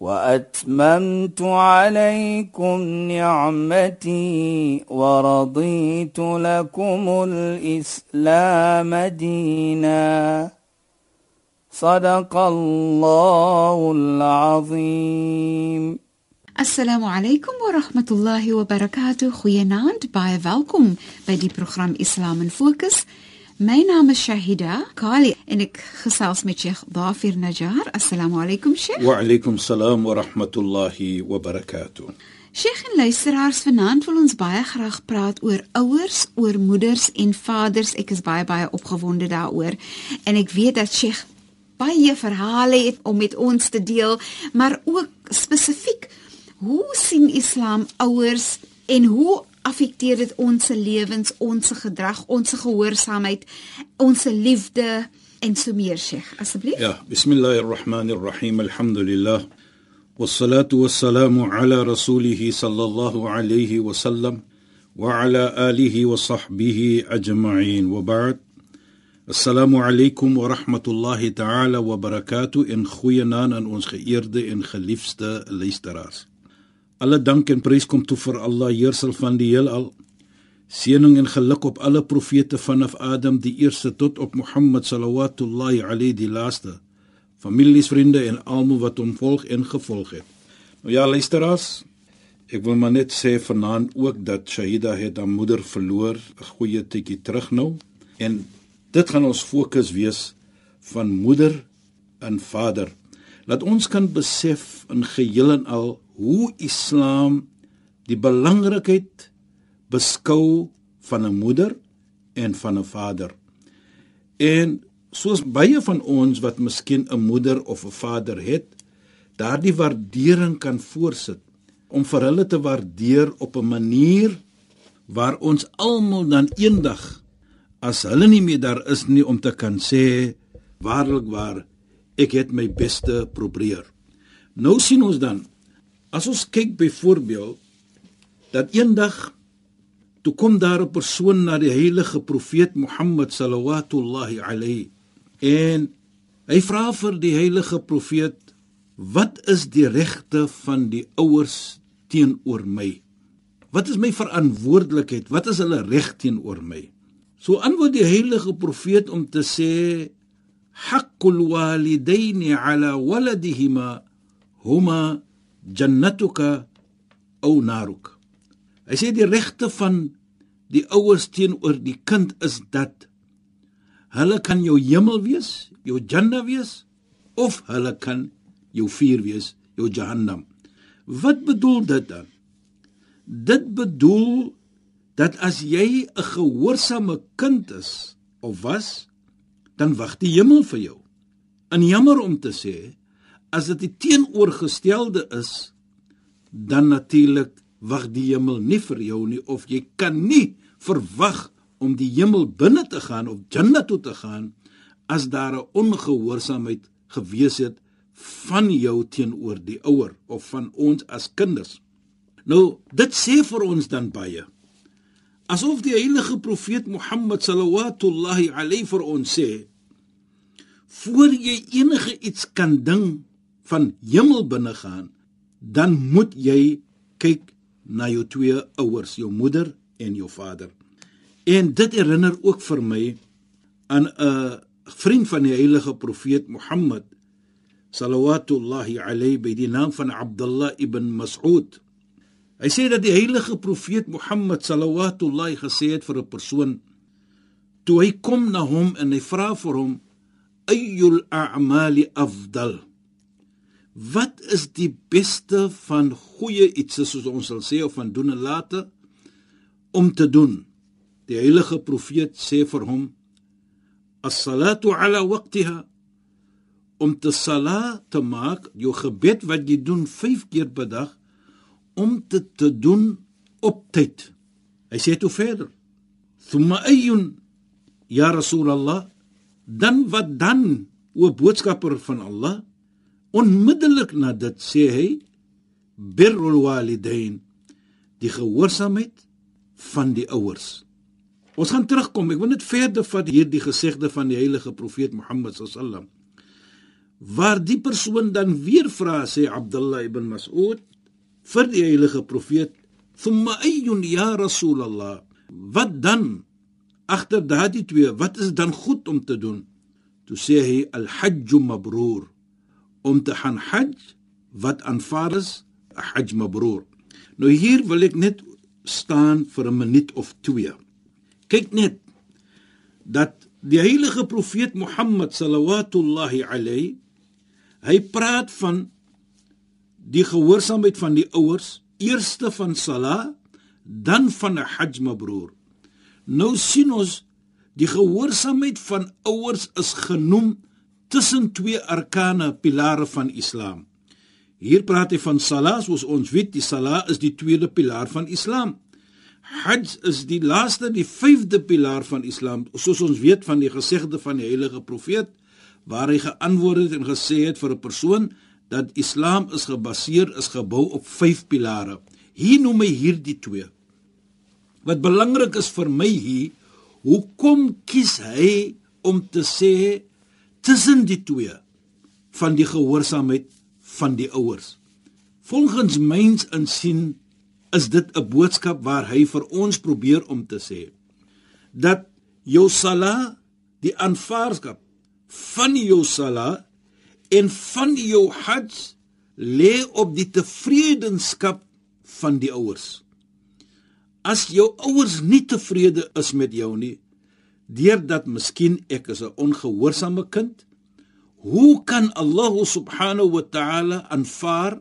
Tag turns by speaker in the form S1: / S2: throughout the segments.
S1: وأتممت عليكم نعمتي ورضيت لكم الإسلام دينا. صدق الله العظيم.
S2: السلام عليكم ورحمة الله وبركاته. خويا ناند باي فالكم بدي برنامج إسلام فوكس My naam is Shahida Kali en ek gesels met Sheikh Dafir Najjar. Assalamu alaykum Sheikh.
S3: Wa alaykum salaam wa rahmatullahi wa barakatuh.
S2: Sheikh en luisteraars, vanaand wil ons baie graag praat oor ouers, oor moeders en vaders. Ek is baie baie opgewonde daaroor en ek weet dat Sheikh baie verhale het om met ons te deel, maar ook spesifiek hoe sien Islam ouers en hoe affekteer dit ons lewens, ons gedrag, ons gehoorsaamheid, ons liefde en so meer, Sheikh. Asseblief.
S3: Ja, bismillahirrahmanirrahim. Alhamdulillah. Wassalatu wassalamu ala rasulih sallallahu alayhi wa sallam wa ala alihi wa sahbihi ajma'in. Wa ba'd. Assalamu alaykum wa rahmatullahi ta'ala wa barakatuh in goeie naam aan ons geëerde en geliefde luisteraars. Alle dank en prys kom toe vir Allah, Heersel van die heelal. Seëning en geluk op alle profete vanaf Adam die eerste tot op Mohammed sallallahu alayhi die laaste. Families, vriende en almal wat hom volg en gevolg het. Nou ja, luisteraars, ek wil maar net sê vanaand ook dat Shahida het haar moeder verloor 'n goeie tydjie terug nou en dit gaan ons fokus wees van moeder en vader. Laat ons kan besef in geheel en al hoe Islam die belangrikheid beskou van 'n moeder en van 'n vader. En soos baie van ons wat miskien 'n moeder of 'n vader het, daardie waardering kan voorsit om vir hulle te waardeer op 'n manier waar ons almal dan eendag as hulle nie meer daar is nie om te kan sê waarlik waar ek het my beste probeer. Nou sien ons dan As ons kyk byvoorbeeld dat eendag toe kom daar 'n persoon na die heilige profeet Mohammed sallallahu alayhi en hy vra vir die heilige profeet wat is die regte van die ouers teenoor my? Wat is my verantwoordelikheid? Wat is hulle reg teenoor my? So antwoord die heilige profeet om te sê haqqul walidaini ala waladihima huma jannatuka ou naruk. Hy sê die regte van die ouers teenoor die kind is dat hulle kan jou hemel wees, jou janna wees of hulle kan jou vuur wees, jou jahannam. Wat bedoel dit dan? Dit bedoel dat as jy 'n gehoorsame kind is of was, dan wag die hemel vir jou. En jammer om te sê, as dit die teenoorgestelde is, dan natuurlik wag die hemel nie vir jou nie of jy kan nie verwag om die hemel binne te gaan of Jannah toe te gaan as daar 'n ongehoorsaamheid gewees het van jou teenoor die ouer of van ons as kinders. Nou, dit sê vir ons dan baie. Asof die heilige profeet Mohammed sallallahu alayhi vir ons sê, voor jy enige iets kan ding van hemel binne gaan, dan moet jy kyk na jou twee ouers, jou moeder en jou vader. En dit herinner ook vir my aan 'n vriend van die heilige profeet Mohammed sallallahu alayhi by die naam van Abdullah ibn Mas'ud. Hy sê dat die heilige profeet Mohammed sallallahu alayhi gesê het vir 'n persoon toe hy kom na hom en hy vra vir hom ayyul a'mali afdal wat is die beste van goeie iets soos ons sal sê of van doen en late om te doen die heilige profeet sê vir hom as-salatu ala waqtiha om te sala te maak jou gebed wat jy doen 5 keer per dag om te te doen op tyd. Hy sê toe verder: "Thumma ayyun ya Rasulullah, dan wat dan o boodskapper van Allah?" Onmiddellik na dit sê hy: "Birrul walidain, die gehoorsaamheid van die ouers." Ons gaan terugkom. Ek wil net verder vat hierdie gesegde van die heilige profeet Mohammed sallam. Waar die persoon dan weer vra sê Abdullah ibn Mas'ud vir die heilige profeet, "Thumma ayyun ya Rasulullah?" Wat dan agter daardie twee, wat is dan goed om te doen? Toe sê hy al-hajj mabrur. Om te gaan hajj wat aanvaar is, 'n hajj mabrur. Nou hier wil ek net staan vir 'n minuut of twee kyk net dat die heilige profeet Mohammed sallallahu alayhi hy praat van die gehoorsaamheid van die ouers eerste van sala dan van 'n hajj mabrur nou sien ons die gehoorsaamheid van ouers is genoem tussen twee arkane pilare van islam hier praat hy van sala soos ons weet die sala is die tweede pilaar van islam Hajj is die laaste die vyfde pilaar van Islam, soos ons weet van die gesegde van die heilige profeet waar hy geantwoord het en gesê het vir 'n persoon dat Islam is gebaseer is gebou op vyf pilare. Hier noem hy hierdie twee. Wat belangrik is vir my hier, hoekom kies hy om te sê tussen die twee van die gehoorsaamheid van die ouers? Volgens myns insien is dit 'n boodskap waar hy vir ons probeer om te sê dat jou sala die aanvaarskap van jou sala en van jou hajj lê op die tevredenskap van die ouers. As jou ouers nie tevrede is met jou nie, deurdat miskien ek is 'n ongehoorsame kind, hoe kan Allah subhanahu wa ta'ala aanvaar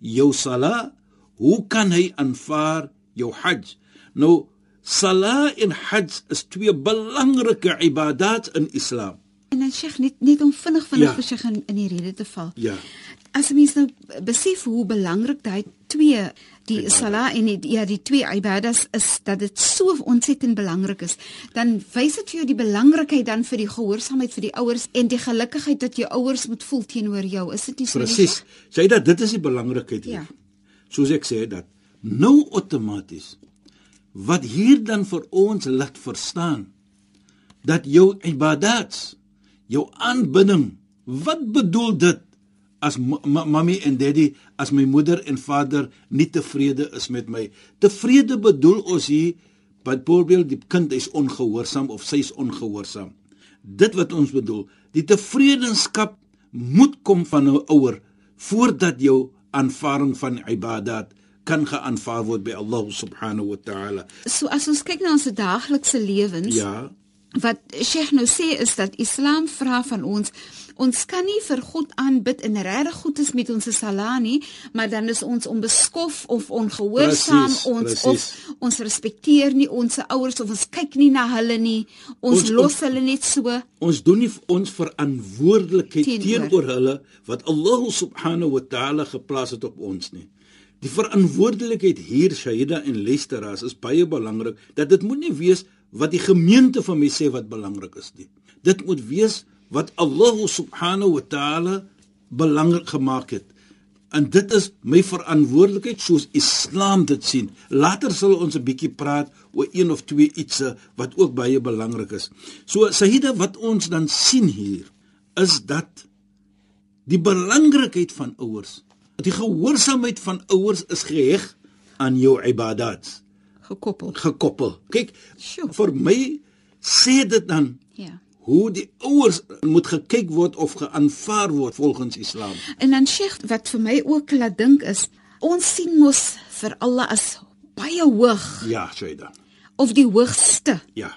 S3: jou sala Hoe kan hy aanvaar jou hajj? Nou sala en hajj is twee belangrike ibadat in Islam.
S2: En dan Sheikh net net om vinnig vinnig
S3: Ja.
S2: vir Sheikh in, in die rede te val.
S3: Ja.
S2: As mens nou besef hoe belangrik daai twee die
S3: Ibadah.
S2: sala en die, ja die twee ibadas is dat dit so ontsettend belangrik is, dan wys dit vir jou die belangrikheid dan vir die gehoorsaamheid vir die ouers en die gelukigheid dat jou ouers moet voel teenoor jou. Is dit nie so nie,
S3: Presies. Sê dat dit is die belangrikheid hier.
S2: Ja.
S3: Soos ek sê dat nou outomaties wat hier dan vir ons laat verstaan dat jou ibadats, jou aanbidding, wat bedoel dit as ma- ma- mami en daddy, as my moeder en vader nie tevrede is met my? Tevrede bedoel ons hier byvoorbeeld die kind is ongehoorsaam of sy is ongehoorsaam. Dit wat ons bedoel, die tevredenskap moet kom van 'n ouer voordat jou aanvaring van ibadat kan geaanvaar word by Allah subhanahu wa ta'ala.
S2: So as ons kyk na ons daaglikse lewens,
S3: Ja,
S2: wat Sheikh nou sê is dat Islam vra van ons ons kan nie vir God aanbid en regtig goed is met ons sala nie, maar dan is ons onbeskof of ongehoorsaam,
S3: Precies,
S2: ons
S3: precies.
S2: of ons respekteer nie ons ouers of ons kyk nie na hulle nie. Ons,
S3: Ons-
S2: los
S3: ons-
S2: hulle net so.
S3: ons doen nie ons verantwoordelikheid
S2: Teenoor.
S3: teenoor hulle wat Allah subhanahu wa ta'ala geplaas het op ons nie. Die verantwoordelikheid hier Shahida en Lesteraas is baie belangrik dat dit moet nie wees wat die gemeente van my sê wat belangrik is nie. Dit moet wees wat Allah subhanahu wa ta'ala belangrik gemaak het. En dit is my verantwoordelikheid soos Islam dit sien. Later sal ons 'n bietjie praat oor een of twee ietsie wat ook baie belangrik is. So Sahida wat ons dan sien hier is dat die belangrikheid van ouers, die gehoorsaamheid van ouers is geheg aan jou ibadat
S2: gekoppel.
S3: gekoppel. Kyk,
S2: Sjoe.
S3: vir my sê dit dan
S2: Ja.
S3: hoe die ouers moet gekyk word of geaanvaar word volgens Islam.
S2: En dan Sheikh wat vir my ook laat dink is, ons sien mos vir Allah as baie hoog
S3: Ja, Shaida.
S2: of die hoogste.
S3: Ja.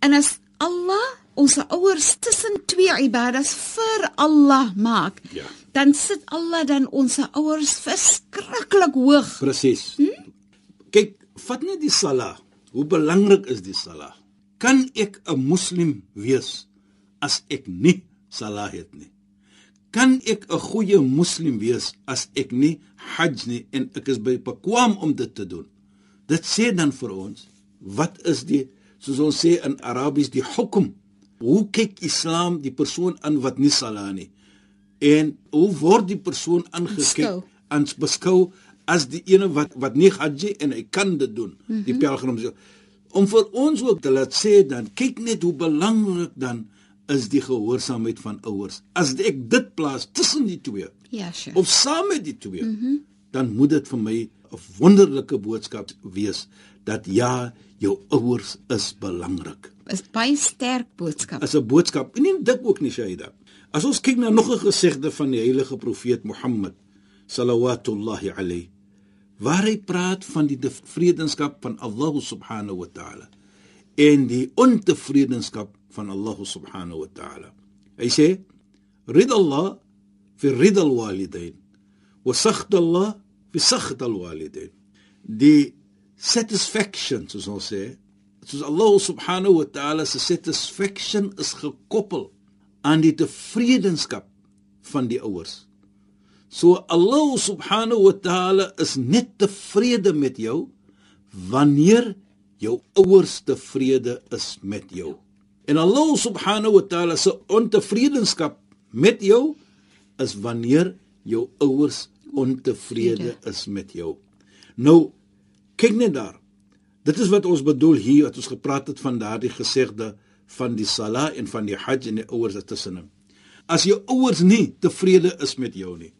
S2: En as Allah ons ouers tussen twee ibadas vir Allah maak,
S3: Ja.
S2: dan sit Allah dan ons ouers verskriklik hoog.
S3: Presies. Hmm? Kyk, vat net die sala. Hoe belangrik is die sala? Kan ek 'n moslim wees as ek nie sala het nie? kan ek 'n goeie moslim wees as ek nie hajj nie en ek is by bekwam om dit te doen? Dit sê dan vir ons, wat is die soos ons sê in Arabies die hukum? Hoe kyk Islam die persoon aan wat nie sala nie? En hoe word die persoon aangekyk en beskou as die ene wat wat nie hajj en hy kan dit doen, mm -hmm. die mhm. pelgrim sê om vir ons ook te laat sê dan kyk net hoe belangrik dan is die gehoorsaamheid van ouers. As ek dit plaas tussen die twee.
S2: Ja, sure.
S3: Of saam met die twee. Mm -hmm. Dan moet dit vir my 'n wonderlike boodskap wees dat ja, jou ouers is belangrik.
S2: Is baie sterk boodskap.
S3: Is 'n boodskap. Nie dik ook nie Shaida. As ons kyk na nog 'n gesegde van die heilige profeet Mohammed sallallahu alayhi waar hy praat van die tevredenskap van Allah subhanahu wa ta'ala en die ontevredenskap van Allah subhanahu wa ta'ala. Hy sê rid Allah fi rid al walidain wa sakht Allah fi sakht al walidain. Die satisfaction soos ons sê, soos Allah subhanahu wa ta'ala se satisfaction is gekoppel aan die tevredenskap van die ouers. So Allah subhanahu wa ta'ala is net tevrede met jou wanneer jou ouers tevrede is met jou. En Allah subhanahu wa ta'ala se ontevredenskap met jou is wanneer jou ouers ontevrede is met jou. Nou kyk net daar. Dit is wat ons bedoel hier wat ons gepraat het van daardie gesegde van die sala en van die hajj en die ouers tussenin. As jou ouers nie tevrede is met jou nie,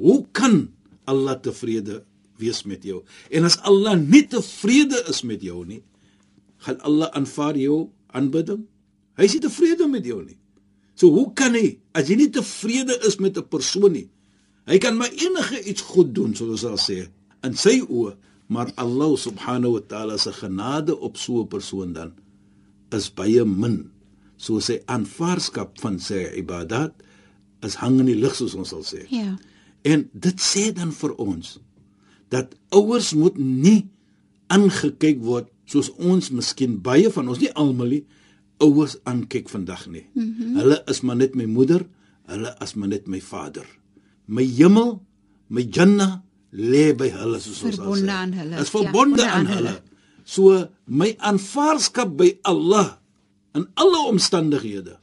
S3: Hoe kan Allah tevrede wees met jou? En as Allah nie tevrede is met jou nie, gaan Allah aanvaar jou aanbidding? Hy is nie tevrede met jou nie. So hoe kan hy as jy nie tevrede is met 'n persoon nie? Hy kan maar enige iets goed doen, soos ons al sê, in sy oë, maar Allah subhanahu wa ta'ala se genade op so 'n persoon dan is baie min. So sy aanvaarskap van sy ibadat is hang in die lug soos ons sal sê.
S2: Ja.
S3: En dit sê dan vir ons dat ouers moet nie aangekyk word soos ons miskien baie van ons nie almal nie ouers aankyk vandag nie. Mm -hmm. Hulle is maar net my moeder, hulle is maar net my vader. My hemel, my janna lê by hulle soos ons
S2: al sê. Hulle,
S3: is verbonde ja, aan hulle. hulle. So my aanvaarskap by Allah in alle omstandighede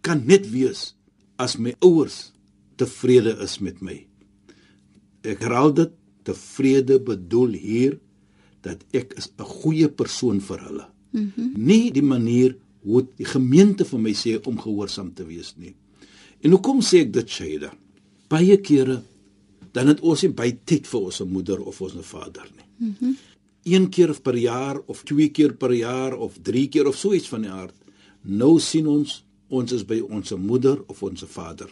S3: kan net wees as my ouers tevrede is met my. Ek herhaal dit, tevrede bedoel hier dat ek is 'n goeie persoon vir hulle. Mm -hmm. Nie die manier hoe die gemeente vir my sê om gehoorsaam te wees nie. En hoekom sê ek dit, Shaida? Baie kere dan het ons nie by tyd vir ons moeder of ons vader nie. Mm een keer per jaar of twee keer per jaar of drie keer of so iets van die aard. Nou sien ons ons is by ons moeder of ons vader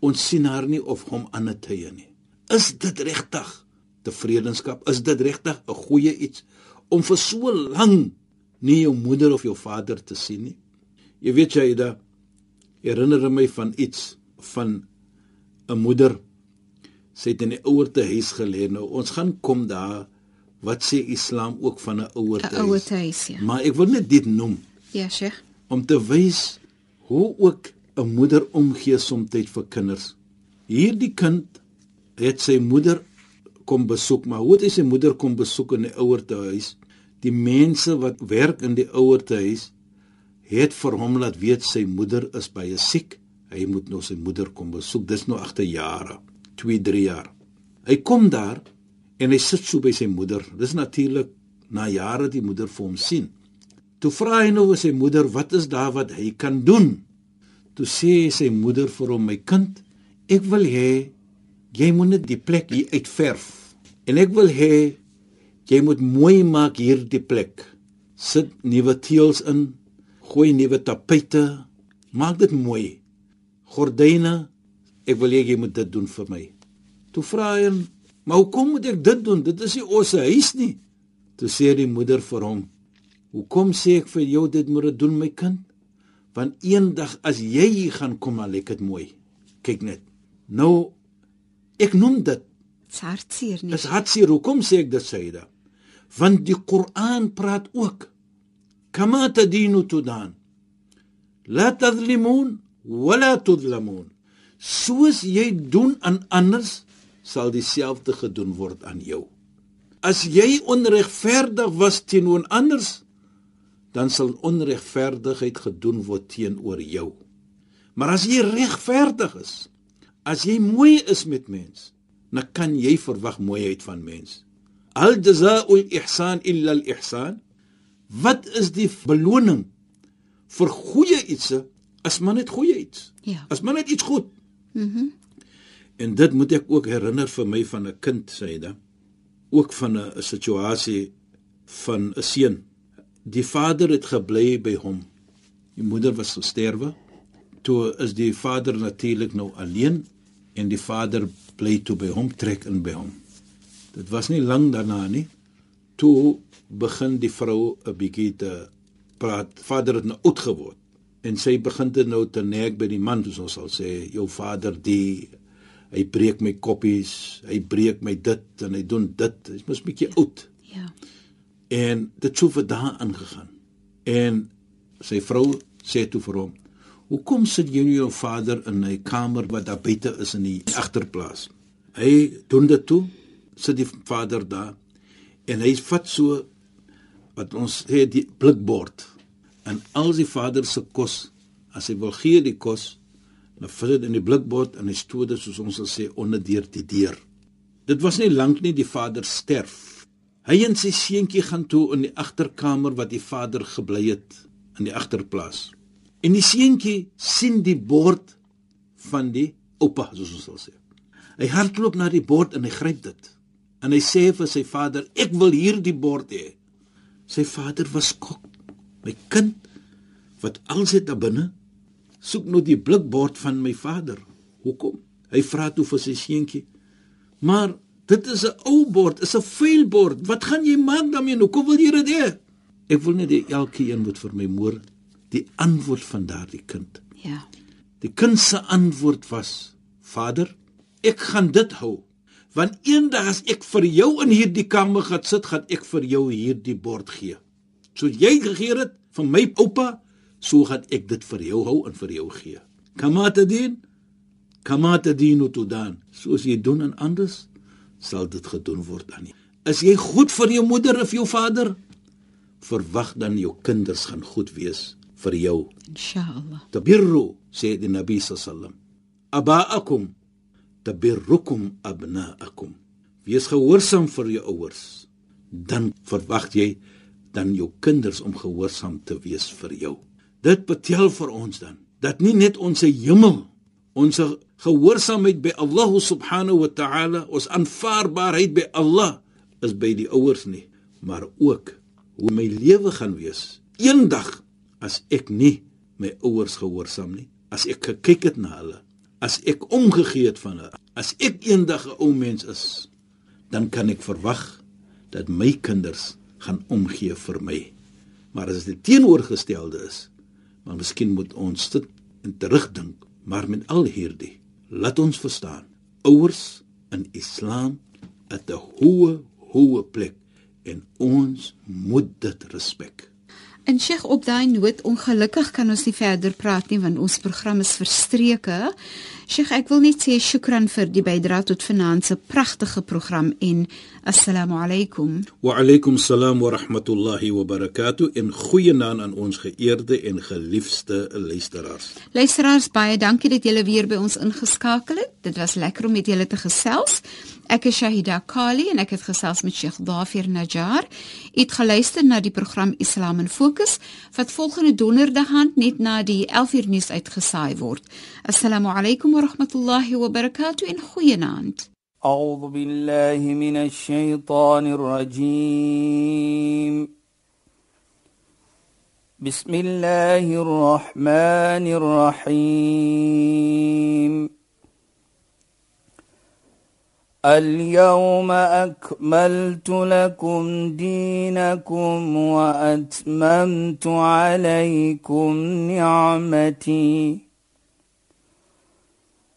S3: ons sien haar nie of hom aan 'n tye nie. Is dit regtig tevredenskap? Is dit regtig 'n goeie iets om vir so lank nie jou moeder of jou vader te sien nie? Jy weet jy da herinner my van iets van 'n moeder sê dit in die ouerte huis gelê nou. Ons gaan kom daar wat sê Islam ook van 'n ouerte huis. 'n
S2: Ouerte huis, ja.
S3: Maar ek wil net dit noem.
S2: Ja, Sheikh.
S3: Om te wys hoe ook 'n moeder omgee soms vir kinders. Hierdie kind het sy moeder kom besoek, maar hoe het hy sy moeder kom besoek in die ouerte huis? Die mense wat werk in die ouerte huis het vir hom laat weet sy moeder is baie siek. Hy moet nou sy moeder kom besoek. Dis nou agter jare, 2, 3 jaar. Hy kom daar en hy sit so by sy moeder. Dis natuurlik na jare die moeder vir hom sien. Toe vra hy nou vir sy moeder, "Wat is daar wat hy kan doen?" Toe sê sy moeder vir hom: "My kind, ek wil hê jy moet net die plek hier uitverf. En ek wil hê jy moet mooi maak hierdie plek. Sit nuwe teëls in, gooi nuwe tapete, maak dit mooi. Gordyne, ek wil hê jy moet dit doen vir my." Toe vra hy: "Maar hoekom moet ek dit doen? Dit is nie ons huis nie." Toe sê die moeder vir hom: "Hoekom sê ek vir jou dit moet doen my kind?" want eendag as jy hier gaan kom dan lyk dit mooi. Kyk net. Nou ek noem dit
S2: hartseer nie.
S3: Is hartseer. Hoekom sê ek dit Saida? Want die Koran praat ook kama tadinu tudan. La tadlimun wala tudlamun. soos jy doen aan anders, sal dieselfde gedoen word aan jou. As jy onregverdig was teenoor anders, dan sal onregverdigheid gedoen word teenoor jou. Maar as jy regverdig is, as jy mooi is met mens, dan kan jy verwag mooiheid van mens. Al jazaa'ul ihsan illa al ihsan. Wat is die beloning vir goeie iets as man net goeie iets?
S2: Ja.
S3: As man net iets goed.
S2: Mhm. Mm
S3: en dit moet ek ook herinner vir my van 'n kind sê dit. Ook van 'n situasie van 'n seun die vader het gebly by hom. Die moeder was gesterwe. Toe is die vader natuurlik nou alleen en die vader bly toe by hom trek in by hom. Dit was nie lank daarna nie. Toe begin die vrou 'n bietjie te praat. Vader het nou oud geword en sy begin te nou te nek by die man, soos ons sal sê, jou vader die hy breek my koppies, hy breek my dit en hy doen dit. Hy's mos bietjie oud.
S2: Ja.
S3: En dit sou vir dae aangegaan. En sy vrou sê toe vir hom: "Hoekom sit jy nie jou vader in 'n kamer wat daar buite is in die agterplaas?" Hy doen dit toe, sit die vader daar en hy vat so wat ons sê die blikbord en al die vader se kos, as hy wil gee die kos, dan vat dit in die blikbord en hy stoot dit soos ons sal sê onder deur die deur. Dit was nie lank nie die vader sterf. Hy en sy seentjie gaan toe in die agterkamer wat die vader gebly het in die agterplaas. En die seentjie sien die bord van die oupa, soos ons sal sê. Hy hardloop na die bord en hy gryp dit. En hy sê vir sy vader: "Ek wil hierdie bord hê." Sy vader was skok. My kind, wat als het daar binne? Soek nou die blikbord van my vader. Hoekom? Hy vra toe vir sy seentjie: "Maar Dit is 'n ou bord, is 'n vuil bord. Wat gaan jy maak daarmee? Hoekom wil jy dit hê? Ek wil net hê elke een moet vir my moer die antwoord van daardie kind.
S2: Ja.
S3: Die kind se antwoord was: Vader, ek gaan dit hou. Want eendag as ek vir jou in hierdie kamer gaan sit, gaan ek vir jou hierdie bord gee. So jy gegee het van my oupa, so gaan ek dit vir jou hou en vir jou gee. Kamata dien, kamata dien utudan. Soos jy doen aan anders, sal dit gedoen word aan jou. Is jy goed vir jou moeder of jou vader? Verwag dan jou kinders gaan goed wees vir jou.
S2: Inshallah.
S3: Tabirru sê die Nabi sallam. Abaakum tabirrukum abnaakum. Wees gehoorsaam vir jou ouers. Dan verwag jy dan jou kinders om gehoorsaam te wees vir jou. Dit betel vir ons dan dat nie net ons hemel ons gehoorsaamheid by Allah subhanahu wa ta'ala ons aanvaarbaarheid by Allah is by die ouers nie maar ook hoe my lewe gaan wees eendag as ek nie my ouers gehoorsaam nie as ek gekyk het na hulle as ek omgegee het van hulle as ek eendag 'n ou mens is dan kan ek verwag dat my kinders gaan omgee vir my. Maar as dit teenoorgestelde is maar miskien moet ons dit in terugdink maar met al hierdie laat ons verstaan ouers in islam het 'n hoë hoë plek en ons moet dit respek
S2: En Sheikh op daai noot ongelukkig kan ons nie verder praat nie want ons program is verstreke. Sheikh, ek wil net sê shukran vir die bydrae tot vanaand se pragtige program en assalamu alaykum.
S3: Wa alaykum salaam wa rahmatullahi wa barakatuh in goeie naam aan ons geëerde en geliefde luisteraars.
S2: Luisteraars, baie dankie dat julle weer by ons ingeskakel het. Dit was lekker om met julle te gesels. Ek is Shahida Kali en ek het gesels met Sheikh Dafir Najjar. U het geluister na die program Islam in Fokus wat volgende donderdag aand net na die 11uur nuus uitgesaai word. Assalamu alaykum rahmatullahi wa barakatuh en goeienaand.
S1: أعوذ بالله من الشيطان الرجيم. بسم الله الرحمن الرحيم. اليوم أكملت لكم دينكم وأتممت عليكم نعمتي.